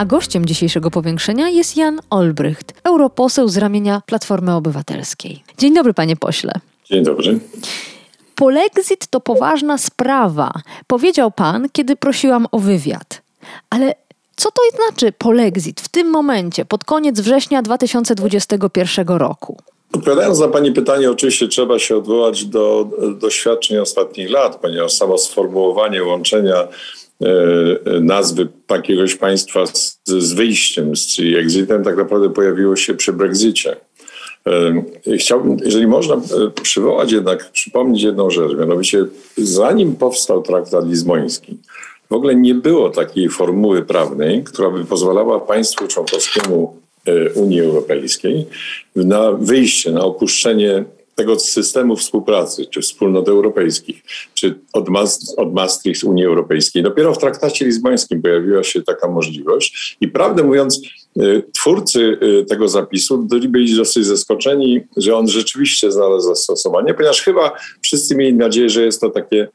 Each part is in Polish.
A gościem dzisiejszego powiększenia jest Jan Olbrycht, europoseł z ramienia Platformy Obywatelskiej. Dzień dobry, panie pośle. Dzień dobry. Polexit to poważna sprawa, powiedział pan, kiedy prosiłam o wywiad. Ale co to znaczy polexit w tym momencie, pod koniec września 2021 roku? Odpowiadając na Pani pytanie, oczywiście trzeba się odwołać do doświadczeń ostatnich lat, ponieważ samo sformułowanie łączenia nazwy jakiegoś państwa z, z wyjściem, czyli exitem, tak naprawdę pojawiło się przy Brexicie. E, chciałbym, jeżeli można, e, przywołać jednak, przypomnieć jedną rzecz, mianowicie zanim powstał traktat lizboński, w ogóle nie było takiej formuły prawnej, która by pozwalała państwu członkowskiemu Unii Europejskiej na wyjście, na opuszczenie tego systemu współpracy, czy wspólnot europejskich, czy od, od Maastricht Unii Europejskiej. Dopiero w traktacie lizbońskim pojawiła się taka możliwość i prawdę mówiąc, y, twórcy y, tego zapisu byli dosyć zaskoczeni, że on rzeczywiście znalazł zastosowanie, ponieważ chyba wszyscy mieli nadzieję, że jest to takie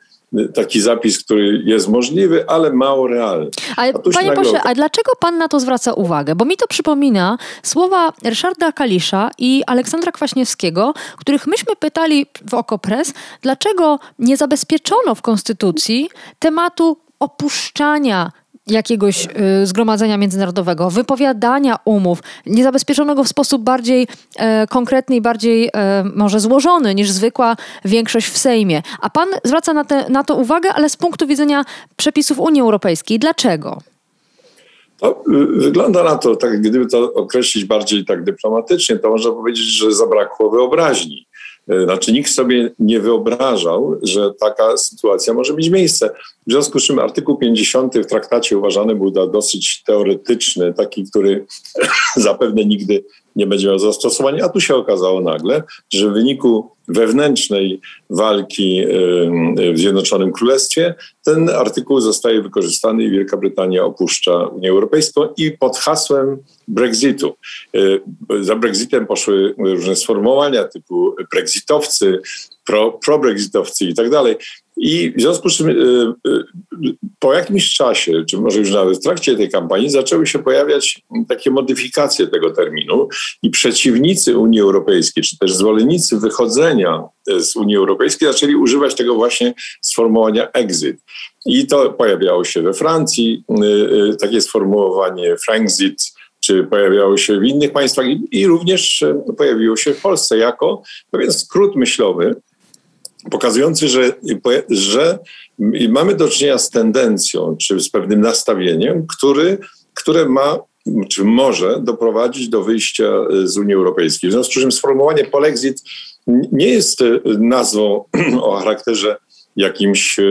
taki zapis, który jest możliwy, ale mało realny. Ale panie nagle... pośle, a dlaczego pan na to zwraca uwagę? Bo mi to przypomina słowa Ryszarda Kalisza i Aleksandra Kwaśniewskiego, których myśmy pytali w Okopres, dlaczego nie zabezpieczono w Konstytucji tematu opuszczania jakiegoś y, zgromadzenia międzynarodowego, wypowiadania umów, nie zabezpieczono go w sposób bardziej e, konkretny i bardziej e, może złożony niż zwykła większość w Sejmie. A pan zwraca na, te, na to uwagę, ale z punktu widzenia przepisów Unii Europejskiej. Dlaczego? To y, wygląda na to, tak gdyby to określić bardziej tak dyplomatycznie, to można powiedzieć, że zabrakło wyobraźni. E, znaczy nikt sobie nie wyobrażał, że taka sytuacja może mieć miejsce. W związku z czym artykuł 50 w traktacie uważany był za dosyć teoretyczny, taki, który zapewne nigdy nie będzie miał zastosowania, a tu się okazało nagle, że w wyniku wewnętrznej walki w Zjednoczonym Królestwie ten artykuł zostaje wykorzystany i Wielka Brytania opuszcza Unię Europejską i pod hasłem Brexitu. E, za Brexitem poszły różne sformułowania typu brexitowcy, pro, pro-brexitowcy i tak dalej. I w związku z czym y, y, po jakimś czasie, czy może już nawet w trakcie tej kampanii, zaczęły się pojawiać takie modyfikacje tego terminu i przeciwnicy Unii Europejskiej, czy też zwolennicy wychodzenia z Unii Europejskiej zaczęli używać tego właśnie sformułowania exit. I to pojawiało się we Francji, y, takie sformułowanie Frankzit, czy pojawiało się w innych państwach i również pojawiło się w Polsce jako pewien skrót myślowy, pokazujący, że, że mamy do czynienia z tendencją, czy z pewnym nastawieniem, który, które ma czy może doprowadzić do wyjścia z Unii Europejskiej. W związku z czym sformułowanie polexit nie jest nazwą o charakterze jakimś e,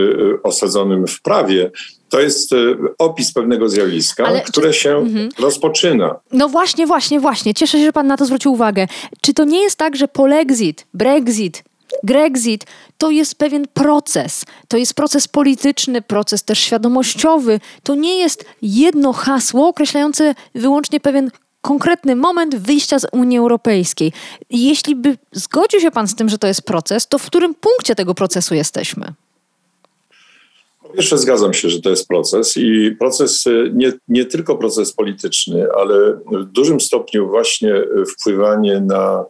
osadzonym w prawie, to jest e, opis pewnego zjawiska, Ale które czy... się mhm. rozpoczyna. No właśnie, właśnie, właśnie. Cieszę się, że pan na to zwrócił uwagę. Czy to nie jest tak, że polexit, brexit, Grexit to jest pewien proces. To jest proces polityczny, proces też świadomościowy. To nie jest jedno hasło określające wyłącznie pewien konkretny moment wyjścia z Unii Europejskiej. Jeśli by zgodził się Pan z tym, że to jest proces, to w którym punkcie tego procesu jesteśmy? Pierwsze, zgadzam się, że to jest proces i proces, y, nie, nie tylko proces polityczny, ale w dużym stopniu właśnie wpływanie na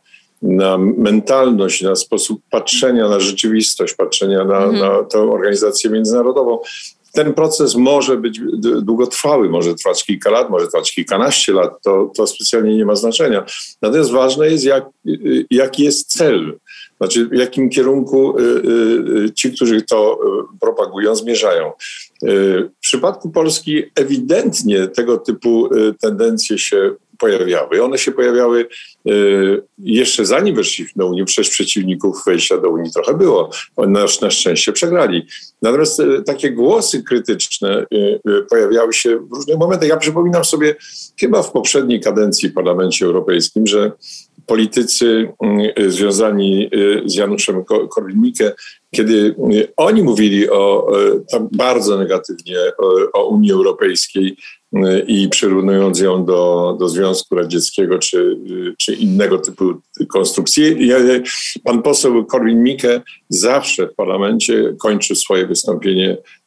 na mentalność, na sposób patrzenia na rzeczywistość, patrzenia na, mhm. na tę organizację międzynarodową. Ten proces może być długotrwały, może trwać kilka lat, może trwać kilkanaście lat, to, to specjalnie nie ma znaczenia. Natomiast ważne jest, jak, jaki jest cel, znaczy w jakim kierunku y, y, ci, którzy to y, propagują, zmierzają. W przypadku Polski ewidentnie tego typu tendencje się pojawiały. One się pojawiały y, jeszcze zanim weszliśmy do Unii, przecież przeciwników wejścia do Unii trochę było. Oni na, szczęście przegrali. Natomiast y, takie głosy krytyczne y, pojawiały się w różnych momentach. Ja przypominam sobie chyba w poprzedniej kadencji w Parlamencie Europejskim, że politycy związani z Januszem Korwin-Mikke, kiedy oni mówili o, bardzo negatywnie o Unii Europejskiej, i przyrównując ją do, do Związku Radzieckiego czy, czy innego typu konstrukcji. Pan poseł Korwin-Mikke zawsze w parlamencie kończy swoje wystąpienie Y,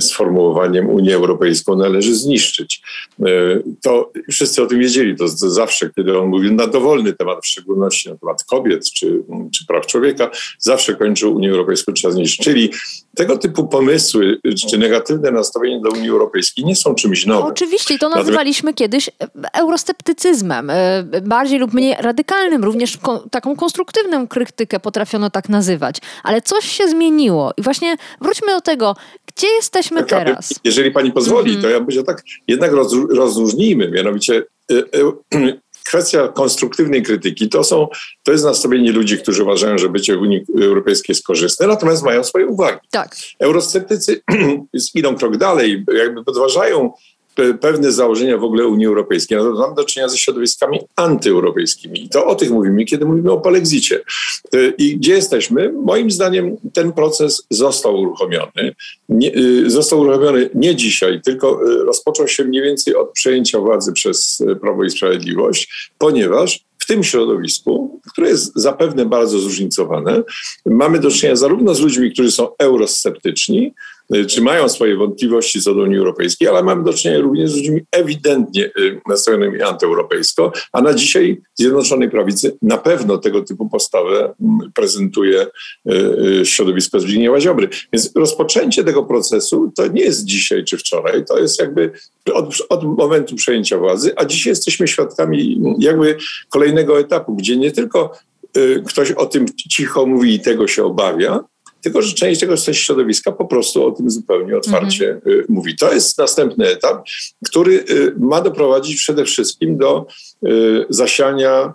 sformułowaniem Unię Europejską należy zniszczyć. Y, to wszyscy o tym wiedzieli. To, to zawsze, kiedy on mówił na dowolny temat, w szczególności na temat kobiet czy, czy praw człowieka, zawsze kończył Unię Europejską trzeba zniszczyć. Czyli tego typu pomysły czy negatywne nastawienie do Unii Europejskiej nie są czymś nowym. No, oczywiście, to nazywaliśmy kiedyś eurosceptycyzmem, y, bardziej lub mniej radykalnym, również taką konstruktywną krytykę potrafiono tak nazywać. Ale coś się zmieniło i właśnie wróćmy do tego, gdzie jesteśmy tak, teraz? Jeżeli pani pozwoli, mm -hmm. to ja bym tak jednak roz, rozróżnijmy, mianowicie y, y, kwestia konstruktywnej krytyki to, są, to jest nastawienie ludzi, którzy uważają, że bycie w Unii Europejskiej jest korzystne, natomiast mają swoje uwagi. Tak. Eurosceptycy idą krok dalej, jakby podważają pewne założenia w ogóle Unii Europejskiej. No mamy do czynienia ze środowiskami antyeuropejskimi. I to o tych mówimy, kiedy mówimy o polexicie. Y, I gdzie jesteśmy? Moim zdaniem ten proces został uruchomiony. Nie, y, został uruchomiony nie dzisiaj, tylko y, rozpoczął się mniej więcej od przejęcia władzy przez Prawo i Sprawiedliwość, ponieważ w tym środowisku, które jest zapewne bardzo zróżnicowane, mamy do czynienia zarówno z ludźmi, którzy są eurosceptyczni, czy mają swoje wątpliwości co do Unii Europejskiej, ale mamy do czynienia również z ludźmi ewidentnie y, nastawionymi antyeuropejsko, a na dzisiaj Zjednoczonej Prawicy na pewno tego typu postawę mm, prezentuje y, środowisko Zbigniewa Ziobry. Więc rozpoczęcie tego procesu to nie jest dzisiaj czy wczoraj, to jest jakby od, od momentu przejęcia władzy, a dzisiaj jesteśmy świadkami jakby kolejnego etapu, gdzie nie tylko ktoś o tym cicho mówi i tego się obawia, tylko że część tego środowiska po prostu o tym zupełnie otwarcie mhm. Y, mówi. To jest następny etap, który y, ma doprowadzić przede wszystkim do y, zasiania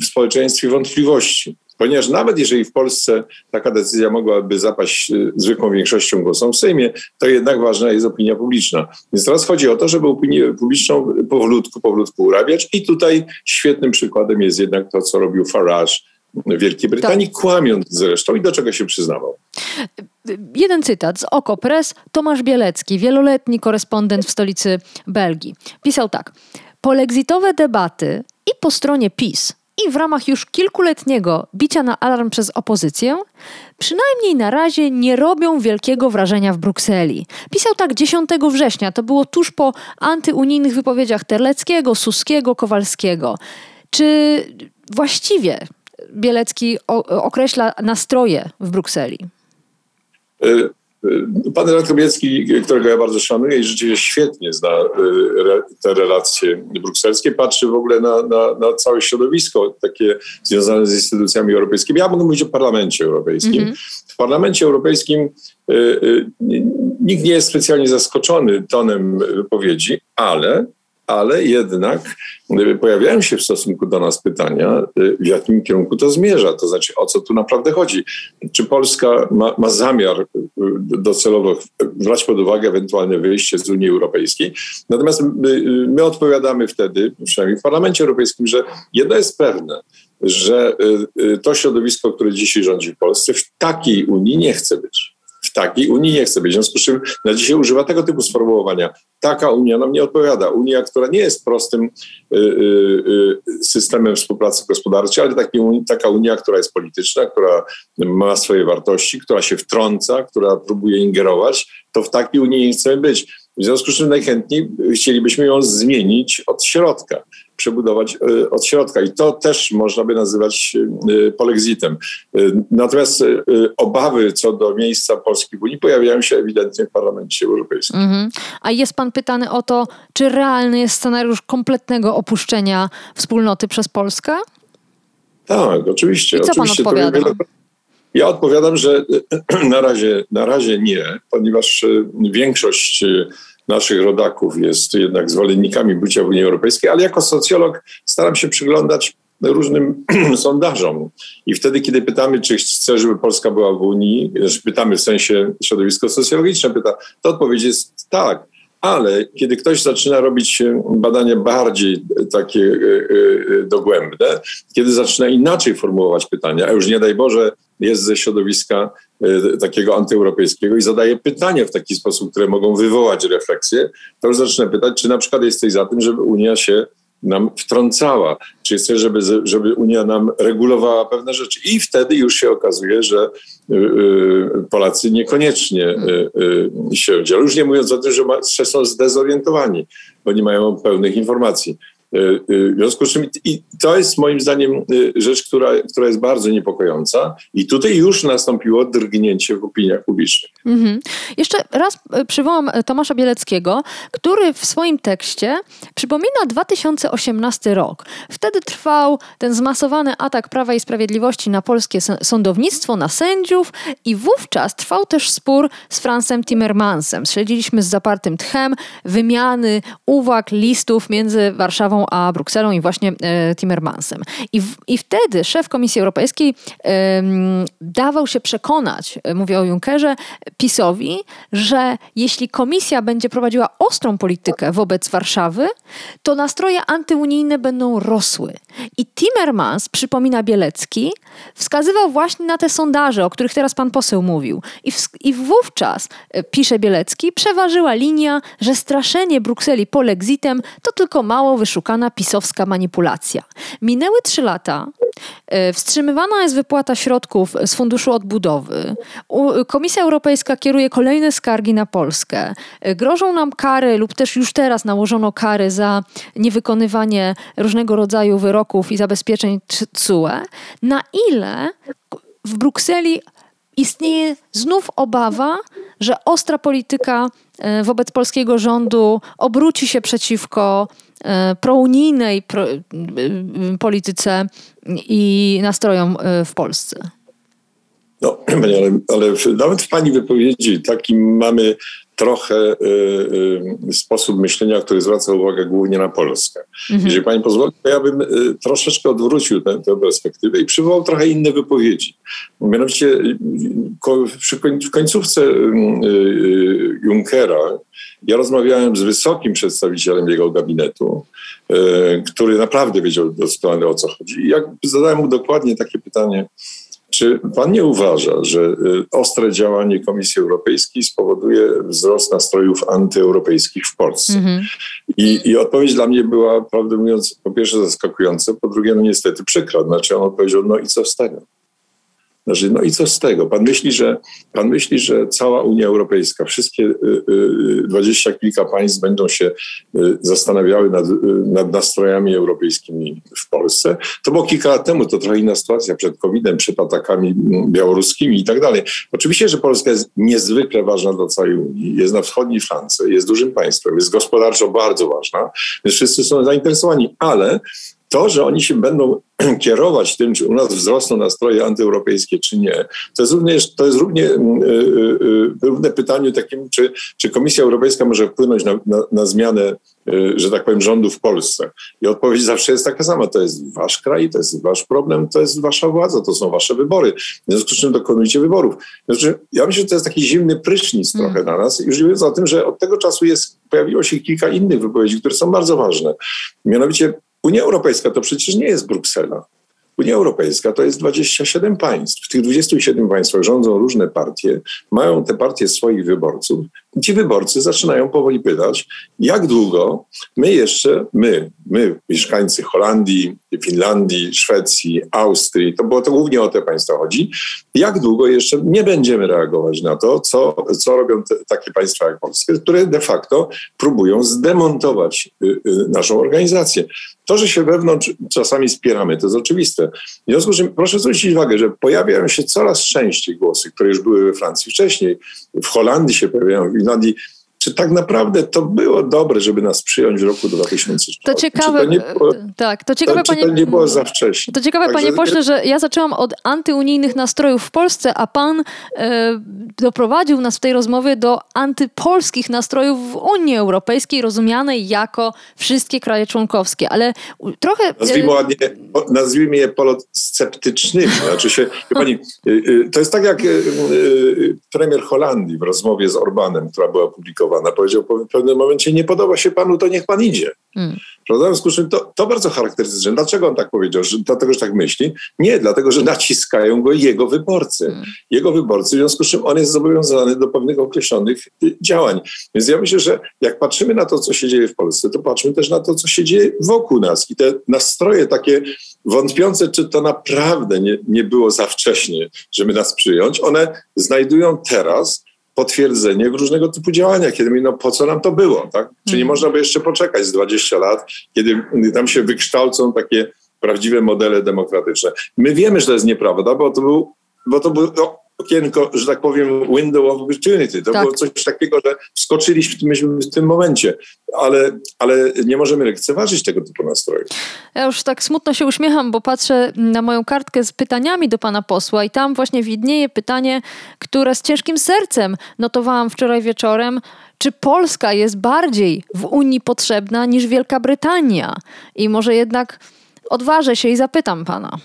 w społeczeństwie wątpliwości. Ponieważ nawet jeżeli w Polsce taka decyzja mogłaby zapaść zwykłą większością głosów w Sejmie, to jednak ważna jest opinia publiczna. Więc teraz chodzi o to, żeby opinię publiczną powolutku, powolutku urabiać i tutaj świetnym przykładem jest jednak to, co robił Farage Wielkiej Brytanii, tak. kłamiąc zresztą i do czego się przyznawał. Jeden cytat z Oko Press. Tomasz Bielecki, wieloletni korespondent w stolicy Belgii, pisał tak. Polexitowe debaty i po stronie PiS i w ramach już kilkuletniego bicia na alarm przez opozycję, przynajmniej na razie nie robią wielkiego wrażenia w Brukseli. Pisał tak 10 września, to było tuż po antyunijnych wypowiedziach Terleckiego, Suskiego, Kowalskiego. Czy właściwie Bielecki określa nastroje w Brukseli? E, e, pan redaktor Bielecki, którego ja bardzo szanuję i rzeczywiście świetnie zna e, te relacje brukselskie, patrzy w ogóle na, na, na całe środowisko takie związane z instytucjami europejskimi. Ja mogę mówić o Parlamencie Europejskim. Mm -hmm. W Parlamencie Europejskim nikt nie jest specjalnie zaskoczony tonem wypowiedzi, ale ale jednak pojawiają się w stosunku do nas pytania, y, w jakim kierunku to zmierza, to znaczy o co tu naprawdę chodzi. Czy Polska ma, ma zamiar y, docelowo brać pod uwagę ewentualne wyjście z Unii Europejskiej? Natomiast my, y, my odpowiadamy wtedy, przynajmniej w Parlamencie Europejskim, że jedno jest pewne, że to środowisko, które dzisiaj rządzi w Polsce, w takiej Unii nie chce być takiej Unii nie chce być. W związku z czym na dzisiaj używa tego typu sformułowania. Taka Unia nam nie odpowiada. Unia, która nie jest prostym y, y, y, systemem współpracy gospodarczej, ale taki, taka Unia, która jest polityczna, która ma swoje wartości, która się wtrąca, która próbuje ingerować, to w takiej Unii nie chcemy być. W związku z czym najchętniej chcielibyśmy ją zmienić od środka przebudować e, od środka. I to też można by nazywać e, polexitem. E, natomiast obawy co do miejsca Polski w Unii pojawiają się ewidentnie w Parlamencie Europejskim. Mhm. A jest pan pytany o to, czy realny jest scenariusz kompletnego opuszczenia wspólnoty przez Polskę? Tak, oczywiście. I co oczywiście pan odpowiada? Ja odpowiadam, że na razie, na razie nie, ponieważ większość naszych rodaków jest jednak zwolennikami bycia w Unii Europejskiej, ale jako socjolog staram się przyglądać różnym sondażom. I wtedy, kiedy pytamy, czy chce, żeby Polska była w Unii, pytamy w sensie środowisko socjologiczne, pyta, to odpowiedź jest tak. Ale kiedy ktoś zaczyna robić badania bardziej takie dogłębne, kiedy zaczyna inaczej formułować pytania, a już nie daj Boże jest ze środowiska takiego antyeuropejskiego i zadaje pytania w taki sposób, które mogą wywołać refleksję, to już zaczyna pytać, czy na przykład jesteś za tym, żeby Unia się nam wtrącała, czy chce, żeby, żeby Unia nam regulowała pewne rzeczy. I wtedy już się okazuje, że y, y, Polacy niekoniecznie się dzielą. Już nie mówiąc o tym, że są zdezorientowani, bo nie mają pełnych informacji. Y, y, w związku z czym i to jest moim zdaniem y, rzecz, która, która jest bardzo niepokojąca i tutaj już nastąpiło drgnięcie w opiniach publicznych. Mhm. Jeszcze raz przywołam Tomasza Bieleckiego, który w swoim tekście przypomina 2018 rok. Wtedy trwał ten zmasowany atak Prawa i Sprawiedliwości na polskie sądownictwo, na sędziów i wówczas trwał też spór z Francem Timmermansem. Śledziliśmy z zapartym tchem wymiany uwag, listów między Warszawą a Brukselą i właśnie e, Timmermansem. I, w, I wtedy szef Komisji Europejskiej dawał się przekonać, e, mówię o Junckerze, PiSowi, że jeśli Komisja będzie prowadziła ostrą politykę wobec Warszawy, to nastroje antyunijne będą rosły. I Timmermans, przypomina Bielecki, wskazywał właśnie na te sondaże, o których teraz pan poseł mówił. I, w, i wówczas, e, pisze Bielecki, przeważyła linia, że straszenie Brukseli polexitem to tylko mało wyszukane oszukana pisowska manipulacja. Minęły trzy lata. E, wstrzymywana jest wypłata środków z Funduszu Odbudowy. Komisja Europejska kieruje kolejne skargi na Polskę. E, grożą nam kary, lub też już teraz nałożono kary za niewykonywanie różnego rodzaju wyroków i zabezpieczeń CUE. Na ile w Brukseli istnieje znów obawa, że ostra polityka wobec polskiego rządu obróci się przeciwko E, prounijnej pro, polityce i nastrojom e, w Polsce. No, ale, ale nawet w Pani wypowiedzi takim mamy trochę y, y, sposób myślenia, który zwraca uwagę głównie na Polskę. Mhm. Jeżeli Pani pozwoli, to ja bym y, troszeczkę odwrócił tę, tę perspektywę i przywołał trochę inne wypowiedzi. Mianowicie w końcówce Junckera ja rozmawiałem z wysokim przedstawicielem jego gabinetu, który naprawdę wiedział doskonale o co chodzi. I jak zadałem mu dokładnie takie pytanie, czy pan nie uważa, że y, ostre działanie Komisji Europejskiej spowoduje wzrost nastrojów antyeuropejskich w Polsce? Mm -hmm. I, I, odpowiedź dla mnie była, prawdę mówiąc, po pierwsze zaskakująca, po drugie, no niestety przykra. Znaczy on odpowiedział, no i co z tego? Znaczy, no i co z tego? Pan myśli, że, pan myśli, że cała Unia Europejska, wszystkie dwadzieścia kilka państw będą się y, zastanawiały nad, y, nad nastrojami europejskimi w Polsce? To było kilka lat temu, to trochę inna sytuacja przed COVID-em, przed atakami białoruskimi i tak dalej. Oczywiście, że Polska jest niezwykle ważna dla całej Unii. Jest na wschodniej flance, jest dużym państwem, jest gospodarczo bardzo ważna, więc wszyscy są zainteresowani, ale to, że oni się będą kierować tym, czy u nas wzrosną nastroje antyeuropejskie, czy nie, to jest, również, to jest równie, mm, y, y, y, równe pytanie takim, czy, czy Komisja Europejska może wpłynąć na, na, na zmianę, że tak powiem, rządu w Polsce. I odpowiedź zawsze jest taka sama. To jest wasz kraj, to jest wasz problem, to jest wasza władza, to są wasze wybory. W związku z czym dokonujcie wyborów. Znaczy, ja myślę, że to jest taki zimny prysznic hmm. trochę na nas. Już mówiąc o tym, że od tego czasu jest, pojawiło się kilka innych wypowiedzi, które są bardzo ważne. Mianowicie Unia Europejska to przecież nie jest Bruksela. Unia Europejska to jest 27 państw. W tych 27 państwach rządzą różne partie, mają te partie swoich wyborców. I ci wyborcy zaczynają powoli pytać, jak długo my jeszcze, my, my, mieszkańcy Holandii, Finlandii, Szwecji, Austrii, to było to głównie o te państwa chodzi, jak długo jeszcze nie będziemy reagować na to, co, co robią te, takie państwa jak Polska, które de facto próbują zdemontować y, y, naszą organizację. To, że się wewnątrz czasami spieramy, to jest oczywiste. W związku z czym proszę zwrócić uwagę, że pojawiają się coraz częściej głosy, które już były we Francji wcześniej, w Holandii się pojawiają, w Finlandii, czy tak naprawdę to było dobre, żeby nas przyjąć w roku 2004? To ciekawe, to było, tak, to ciekawe, to, panie, to nie było za wcześnie. To ciekawe, Także, panie pośle, że ja zaczęłam od antyunijnych nastrojów w Polsce, a pan e, doprowadził nas w tej rozmowie do antypolskich nastrojów w Unii Europejskiej, rozumianej jako wszystkie kraje członkowskie, ale trochę... Nazwijmy, ładnie, nazwijmy je polosceptycznymi. Znaczy się, pani, y, y, to jest tak jak premier Holandii w rozmowie z Orbanem, która była publikowana pan. powiedział w pewnym momencie, nie podoba się panu, to niech pan idzie. Hmm. Prawda? W związku z czym to, to bardzo charakterystyczne. Dlaczego on tak powiedział? Że, dlatego, że tak myśli? Nie, dlatego, że naciskają go jego wyborcy. Hmm. Jego wyborcy, w związku z czym on jest zobowiązany do pewnych określonych y, działań. Więc ja myślę, że jak patrzymy na to, co się dzieje w Polsce, to patrzmy też na to, co się dzieje wokół nas. I te nastroje takie wątpiące, czy to naprawdę nie, nie było za wcześnie, żeby nas przyjąć, one znajdują teraz potwierdzenie w różnego typu działaniach, kiedy mówią, no po co nam to było, tak? Czy nie mhm. można by jeszcze poczekać z 20 lat, kiedy tam się wykształcą takie prawdziwe modele demokratyczne. My wiemy, że to jest nieprawda, bo to był, bo to był no, okienko, że tak powiem, window of opportunity. To tak. było coś takiego, że wskoczyliśmy w tym momencie, ale, ale nie możemy lekceważyć tego typu nastrojów. Ja już tak smutno się uśmiecham, bo patrzę na moją kartkę z pytaniami do pana posła i tam właśnie widnieje pytanie, które z ciężkim sercem notowałam wczoraj wieczorem. Czy Polska jest bardziej w Unii potrzebna niż Wielka Brytania? I może jednak odważę się i zapytam pana.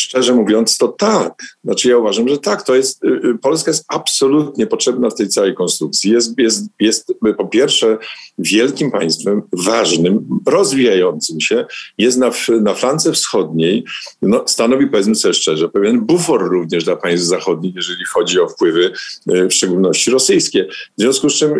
Szczerze mówiąc, to tak. Znaczy ja uważam, że tak. To jest, y, y, Polska jest absolutnie potrzebna w tej całej konstrukcji. Jest, jest, jest po pierwsze wielkim państwem, ważnym, rozwijającym się. Jest na, na flance wschodniej, no, stanowi powiedzmy sobie szczerze, pewien bufor również dla państw zachodnich, jeżeli chodzi o wpływy, y, w szczególności rosyjskie. W związku z czym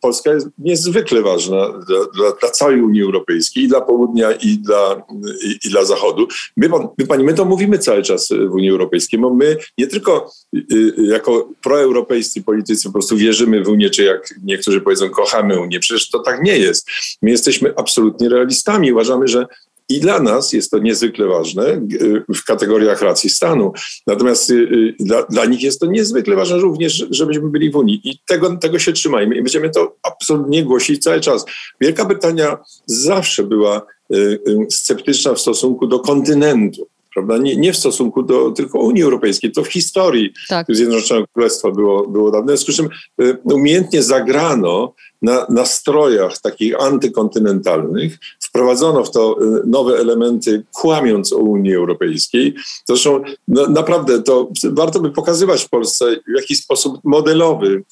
Polska jest niezwykle ważna dla, dla, dla całej Unii Europejskiej i dla południa i dla, i, i dla zachodu. My, my, pani, my to mówimy cały czas w Unii Europejskiej, bo my nie tylko y, y, jako proeuropejscy politycy po prostu wierzymy w Unię, czy jak niektórzy powiedzą, kochamy Unię. Przecież to tak nie jest. My jesteśmy absolutnie realistami. Uważamy, że i dla nas jest to niezwykle ważne y, w kategoriach racji stanu. Natomiast dla, dla, nich jest to niezwykle ważne również, żebyśmy byli w Unii. I tego, tego się trzymajmy. I będziemy to absolutnie głosić cały czas. Wielka Brytania zawsze była sceptyczna w stosunku do kontynentu prawda? Nie, nie w stosunku do tylko Unii Europejskiej, to w historii tak. Zjednoczonego Królestwa było, było dawne. W związku z czym y, umiejętnie zagrano na nastrojach takich antykontynentalnych, wprowadzono w to y, nowe elementy, kłamiąc o Unii Europejskiej. Zresztą no, naprawdę to warto by pokazywać w Polsce w jakiś sposób modelowy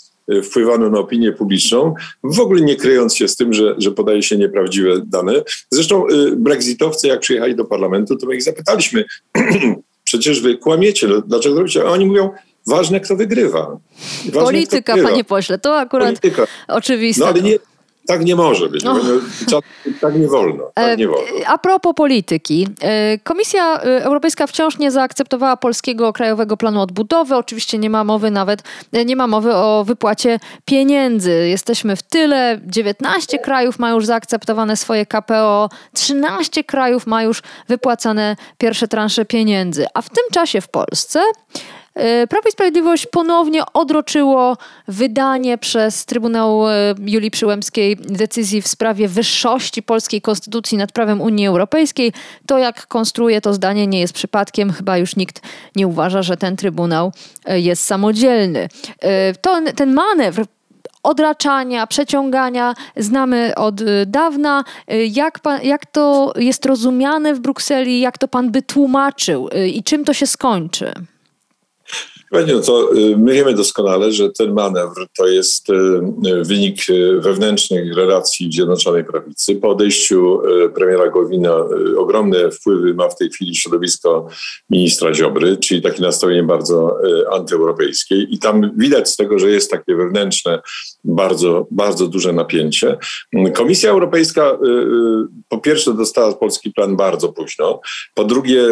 wpływano na opinię publiczną, w ogóle nie kryjąc się z tym, że, że podaje się nieprawdziwe dane. Zresztą y, brexitowcy, jak przyjechali do parlamentu, to my ich zapytaliśmy, przecież wy kłamiecie, no, dlaczego robicie? A oni mówią, ważne kto wygrywa. Ważne, Polityka, kto wygrywa. panie pośle, to akurat Polityka. oczywiste. No ale nie, tak nie może być. No. Tak nie wolno. Tak nie wolno. A propos polityki. E, Komisja e, Europejska wciąż nie zaakceptowała polskiego Krajowego Planu Odbudowy. Oczywiście nie ma mowy nawet, e, nie ma mowy o wypłacie pieniędzy. Jesteśmy w tyle. 19 krajów ma już zaakceptowane swoje KPO. 13 krajów ma już wypłacane pierwsze transze pieniędzy. A w tym czasie w Polsce E, Prawo i Sprawiedliwość ponownie odroczyło wydanie przez Trybunał e, Julii Przyłębskiej decyzji w sprawie wyższości polskiej konstytucji nad prawem Unii Europejskiej. To, jak konstruuje to zdanie, nie jest przypadkiem. Chyba już nikt nie uważa, że ten Trybunał e, jest samodzielny. To, ten manewr odraczania, przeciągania znamy od dawna. Jak, pan, jak to jest rozumiane w Brukseli? Jak to pan by tłumaczył i czym to się skończy? No to y, my wiemy doskonale, że ten manewr to jest y, wynik y, wewnętrznych relacji Zjednoczonej Prawicy. Po odejściu premiera Gowina ogromne wpływy ma w tej chwili środowisko ministra Ziobry, czyli takie nastawienie bardzo antyeuropejskie. I tam widać z tego, że jest takie wewnętrzne, bardzo, bardzo duże napięcie. Komisja Europejska po pierwsze dostała polski plan bardzo późno. Po drugie,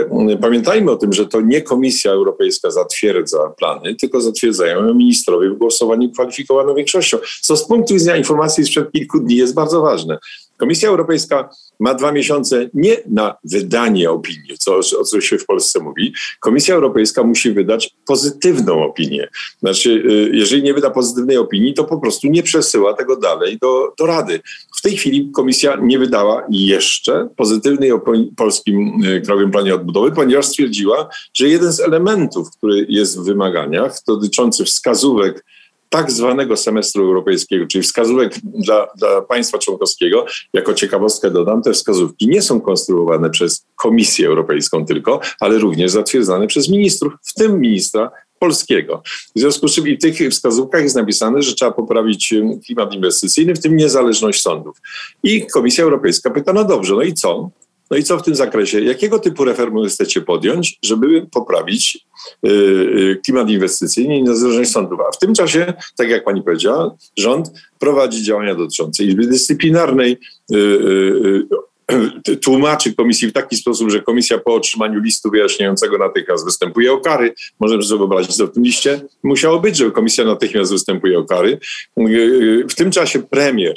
pamiętajmy o tym, że to nie Komisja Europejska zatwierdza plany, tylko zatwierdzają ministrowie w głosowaniu kwalifikowaną większością, co z punktu widzenia informacji sprzed kilku dni jest bardzo ważne. Komisja Europejska ma dwa miesiące nie na wydanie opinii, co, o co się w Polsce mówi. Komisja Europejska musi wydać pozytywną opinię. Znaczy, y, jeżeli nie wyda pozytywnej opinii, to po prostu nie przesyła tego dalej do, do Rady. W tej chwili komisja nie wydała jeszcze pozytywnej opinii polskim y, Krajowym Planie Odbudowy, ponieważ stwierdziła, że jeden z elementów, który jest w wymaganiach, dotyczący wskazówek tak zwanego semestru europejskiego, czyli wskazówek dla, dla państwa członkowskiego. Jako ciekawostkę dodam, te wskazówki nie są konstruowane przez Komisję Europejską tylko, ale również zatwierdzane przez ministrów, w tym ministra polskiego. W związku z czym i w tych wskazówkach jest napisane, że trzeba poprawić klimat inwestycyjny, w tym niezależność sądów. I Komisja Europejska pyta, no dobrze, no i co? No i co w tym zakresie? Jakiego typu reformy chcecie podjąć, żeby poprawić yy, klimat inwestycyjny i niezależność sądów? A w tym czasie, tak jak pani powiedziała, rząd prowadzi działania dotyczące Izby Dyscyplinarnej, yy, tłumaczy komisji w taki sposób, że komisja po otrzymaniu listu wyjaśniającego natychmiast występuje o kary. Możemy sobie wyobrazić, co w tym liście musiało być, że komisja natychmiast występuje o kary. W tym czasie premier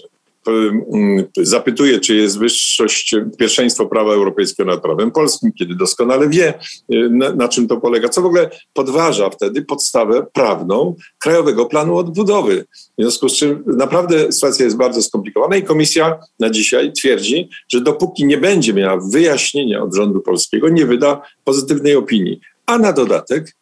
zapytuje, czy jest wyższość, pierwszeństwo prawa europejskiego nad prawem polskim, kiedy doskonale wie, y, na, na, czym to polega, co w ogóle podważa wtedy podstawę prawną Krajowego Planu Odbudowy. W związku z czym naprawdę sytuacja jest bardzo skomplikowana i komisja na dzisiaj twierdzi, że dopóki nie będzie miała wyjaśnienia od rządu polskiego, nie wyda pozytywnej opinii. A na dodatek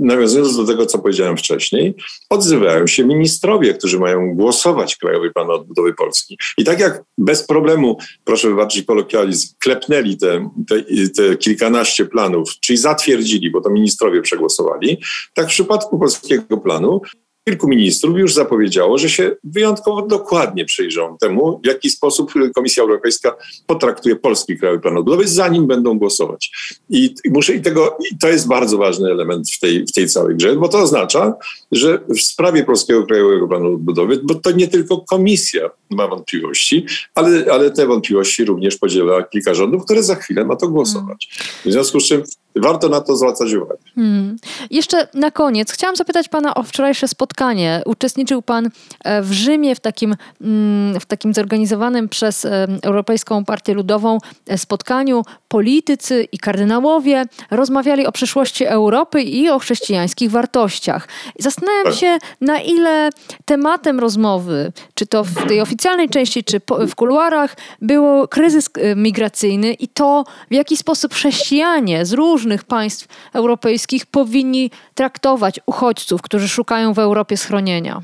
nawiązując do tego, co powiedziałem wcześniej, odzywają się ministrowie, którzy mają głosować Krajowy Plan Odbudowy Polski. I tak jak bez problemu, proszę wybaczyć kolokwializm, klepnęli te, te, te kilkanaście planów, czyli zatwierdzili, bo to ministrowie przegłosowali, tak w przypadku polskiego planu Kilku ministrów już zapowiedziało, że się wyjątkowo dokładnie przyjrzą temu, w jaki sposób Komisja Europejska potraktuje polski krajowy plan odbudowy, zanim będą głosować. I, muszę i tego, i to jest bardzo ważny element w tej, w tej całej grze, bo to oznacza, że w sprawie polskiego krajowego planu odbudowy, bo to nie tylko komisja ma wątpliwości, ale, ale te wątpliwości również podziela kilka rządów, które za chwilę ma to głosować. W związku z czym warto na to zwracać uwagę. Hmm. Jeszcze na koniec chciałam zapytać pana o wczorajsze spotkanie. Uczestniczył pan e, w Rzymie w takim, mm, w takim zorganizowanym przez e, Europejską Partię Ludową e, spotkaniu. Politycy i kardynałowie rozmawiali o przyszłości Europy i o chrześcijańskich wartościach. Zastanawiam tak. się, na ile tematem rozmowy, czy to w tej oficjalnej części, czy w kuluarach, było kryzys migracyjny i to, w jaki sposób chrześcijanie z różnych różnych państw europejskich powinni traktować uchodźców, którzy szukają w Europie schronienia?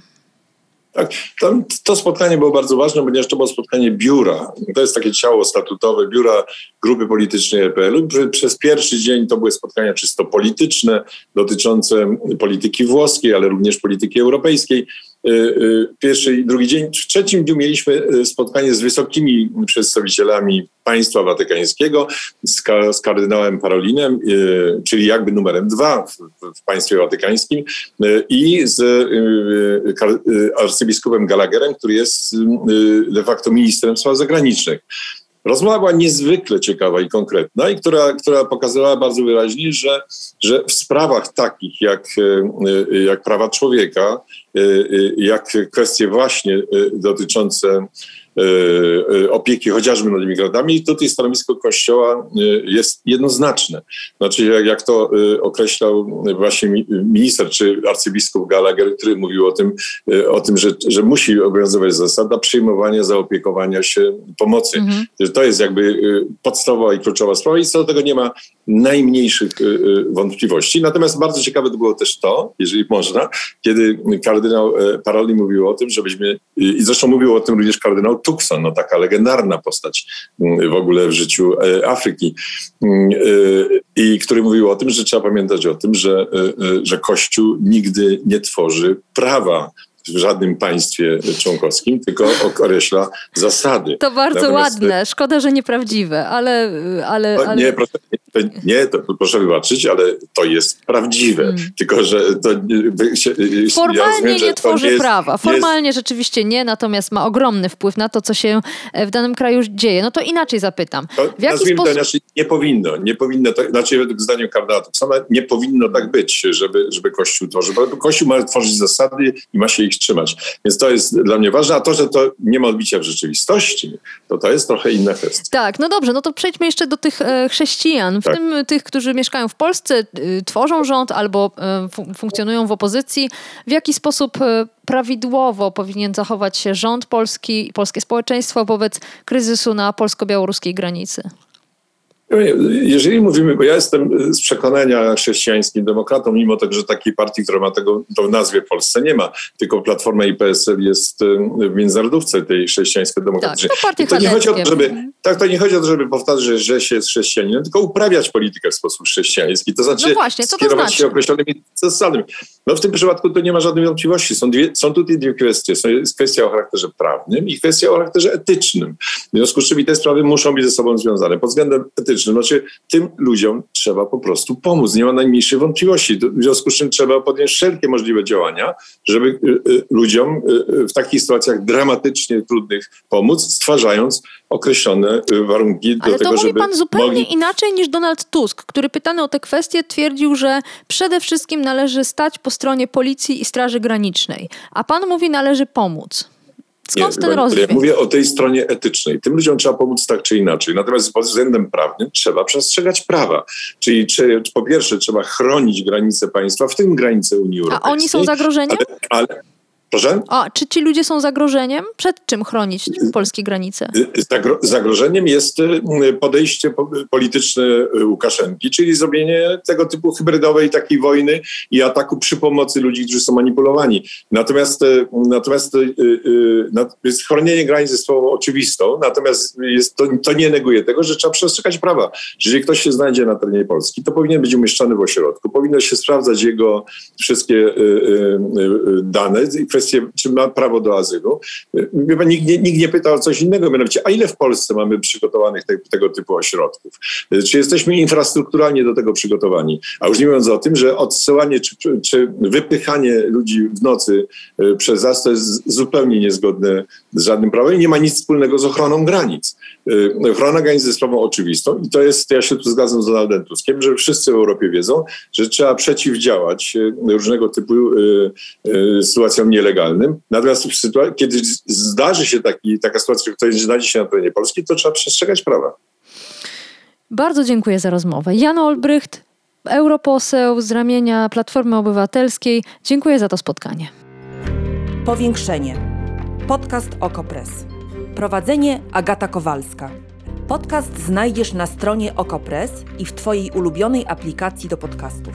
Tak, to, to spotkanie było bardzo ważne, ponieważ to było spotkanie biura. To jest takie ciało statutowe biura grupy politycznej EPL. Przez pierwszy dzień to były spotkania czysto polityczne, dotyczące polityki włoskiej, ale również polityki europejskiej. Y, y, pierwszy i drugi dzień. W trzecim dniu mieliśmy y, spotkanie z wysokimi przedstawicielami państwa watykańskiego, z, z kardynałem Parolinem, czyli jakby numerem dwa w, w państwie watykańskim i z arcybiskupem Gallagherem, który jest de facto ministrem spraw zagranicznych. Rozmowa była niezwykle ciekawa i konkretna i która, która pokazywała bardzo wyraźnie, że, że w sprawach takich jak, jak prawa człowieka, jak kwestie właśnie dotyczące E, e, opieki chociażby nad imigrantami i tutaj stanowisko Kościoła e, jest jednoznaczne. Znaczy, jak to określał właśnie minister czy arcybiskup Gallagher, który mówił o tym, o tym że, że musi obowiązywać zasada przyjmowania, zaopiekowania się pomocy. Mhm. To jest jakby podstawowa i kluczowa sprawa i co do tego nie ma najmniejszych wątpliwości. Natomiast bardzo ciekawe było też to, jeżeli można, kiedy kardynał Paroli mówił o tym, żebyśmy, i zresztą mówił o tym również kardynał Tucson, no taka legendarna postać mm, w ogóle w życiu Afryki, mm, i który mówił o tym, że trzeba pamiętać o tym, że, że Kościół nigdy nie tworzy prawa w żadnym państwie członkowskim, tylko określa zasady. To bardzo Natomiast... ładne. Szkoda, że nieprawdziwe, ale... ale, ale... Nie, proszę, to, nie to, proszę wybaczyć, ale to jest prawdziwe. Hmm. Tylko, że to... Formalnie ja rozumiem, nie tworzy jest, prawa. Formalnie jest... rzeczywiście nie, natomiast ma ogromny wpływ na to, co się w danym kraju dzieje. No to inaczej zapytam. W jaki sposób... to, nie powinno. Nie powinno, to, znaczy według zdania sama nie powinno tak być, żeby, żeby Kościół tworzył. Bo Kościół ma tworzyć zasady i ma się ich ich trzymać. Więc to jest dla mnie ważne, a to, że to nie ma odbicia w rzeczywistości, to to jest trochę inna kwestia. Tak, no dobrze, no to przejdźmy jeszcze do tych e, chrześcijan, w tak. tym tych, którzy mieszkają w Polsce, y, tworzą rząd albo e, funkcjonują w opozycji. W jaki sposób e, prawidłowo powinien zachować się rząd polski i polskie społeczeństwo wobec kryzysu na polsko-białoruskiej granicy? Jeżeli mówimy, bo ja jestem z przekonania chrześcijańskim demokratą, mimo tego, że takiej partii, która ma tego to w nazwie Polsce nie ma, tylko Platforma i PSL jest w międzynarodówce tej chrześcijańsko-demokratycznej. Tak, to, to nie chodzi o to, żeby tak, to nie chodzi o to, żeby powtarzać, że, się jest chrześcijaninem, tylko uprawiać politykę w sposób chrześcijański. To znaczy No właśnie, to skierować znaczy? się określonymi zasadami. No w tym przypadku to nie ma żadnej wątpliwości. Są, dwie, są tutaj dwie kwestie. Są, jest kwestia o charakterze prawnym i kwestia o charakterze etycznym. W związku z czym te sprawy muszą być ze sobą związane. Pod względem etycznym, znaczy tym ludziom trzeba po prostu pomóc. Nie ma najmniejszej wątpliwości. W związku z czym trzeba podjąć wszelkie możliwe działania, żeby y, y, ludziom y, w takich sytuacjach dramatycznie trudnych pomóc, stwarzając określone warunki Ale do to tego, mówi żeby pan zupełnie mogli inaczej niż Donald Tusk, który pytany o te kwestie twierdził, że przede wszystkim należy stać po stronie policji i Straży Granicznej, a pan mówi należy pomóc. Skąd Nie, ten ja rozdźwięk? Mówię o tej stronie etycznej. Tym ludziom trzeba pomóc tak czy inaczej. Natomiast pod względem prawnym trzeba przestrzegać prawa. Czyli czy, po pierwsze trzeba chronić granice państwa, w tym granice Unii A Europejskiej. oni są zagrożeniem? Ale, ale proszę? A czy ci ludzie są zagrożeniem? Przed czym chronić polskie granice? Zagro- zagrożeniem jest y, podejście po- polityczne y, Łukaszenki, czyli zrobienie tego typu hybrydowej takiej wojny i ataku przy pomocy ludzi, którzy są manipulowani. Natomiast, y, natomiast y, y, chronienie granic jest sprawą oczywistą, natomiast jest to, to nie neguje tego, że trzeba przestrzegać prawa. Jeżeli ktoś się znajdzie na terenie Polski, to powinien być umieszczony w ośrodku, powinno się sprawdzać jego wszystkie y, y, dane, kwestie, czy ma prawo do azylu. Pan, nikt, nie, nikt nie pyta o coś innego, mianowicie, a ile w Polsce mamy przygotowanych te, tego typu ośrodków? Czy jesteśmy infrastrukturalnie do tego przygotowani? A już nie mówiąc o tym, że odsyłanie czy, czy wypychanie ludzi w nocy y, przez zas to jest zupełnie niezgodne z żadnym prawem i nie ma nic wspólnego z ochroną granic. Y, Ochrona granic jest sprawą oczywistą i to jest, ja się tu zgadzam z Donaldem Tuskiem, że wszyscy w Europie wiedzą, że trzeba przeciwdziałać y, różnego typu sytuacjom nielegalnym. Natomiast w sytua- kiedy zdarzy się taki, taka sytuacja, że ktoś znajdzie się na terenie Polski, to trzeba przestrzegać prawa. Bardzo dziękuję za rozmowę. Jan Olbrycht, europoseł z ramienia Platformy Obywatelskiej. Dziękuję za to spotkanie. Powiększenie. Podcast Okopres. Prowadzenie Agata Kowalska. Podcast znajdziesz na stronie Okopres i w Twojej ulubionej aplikacji do podcastów.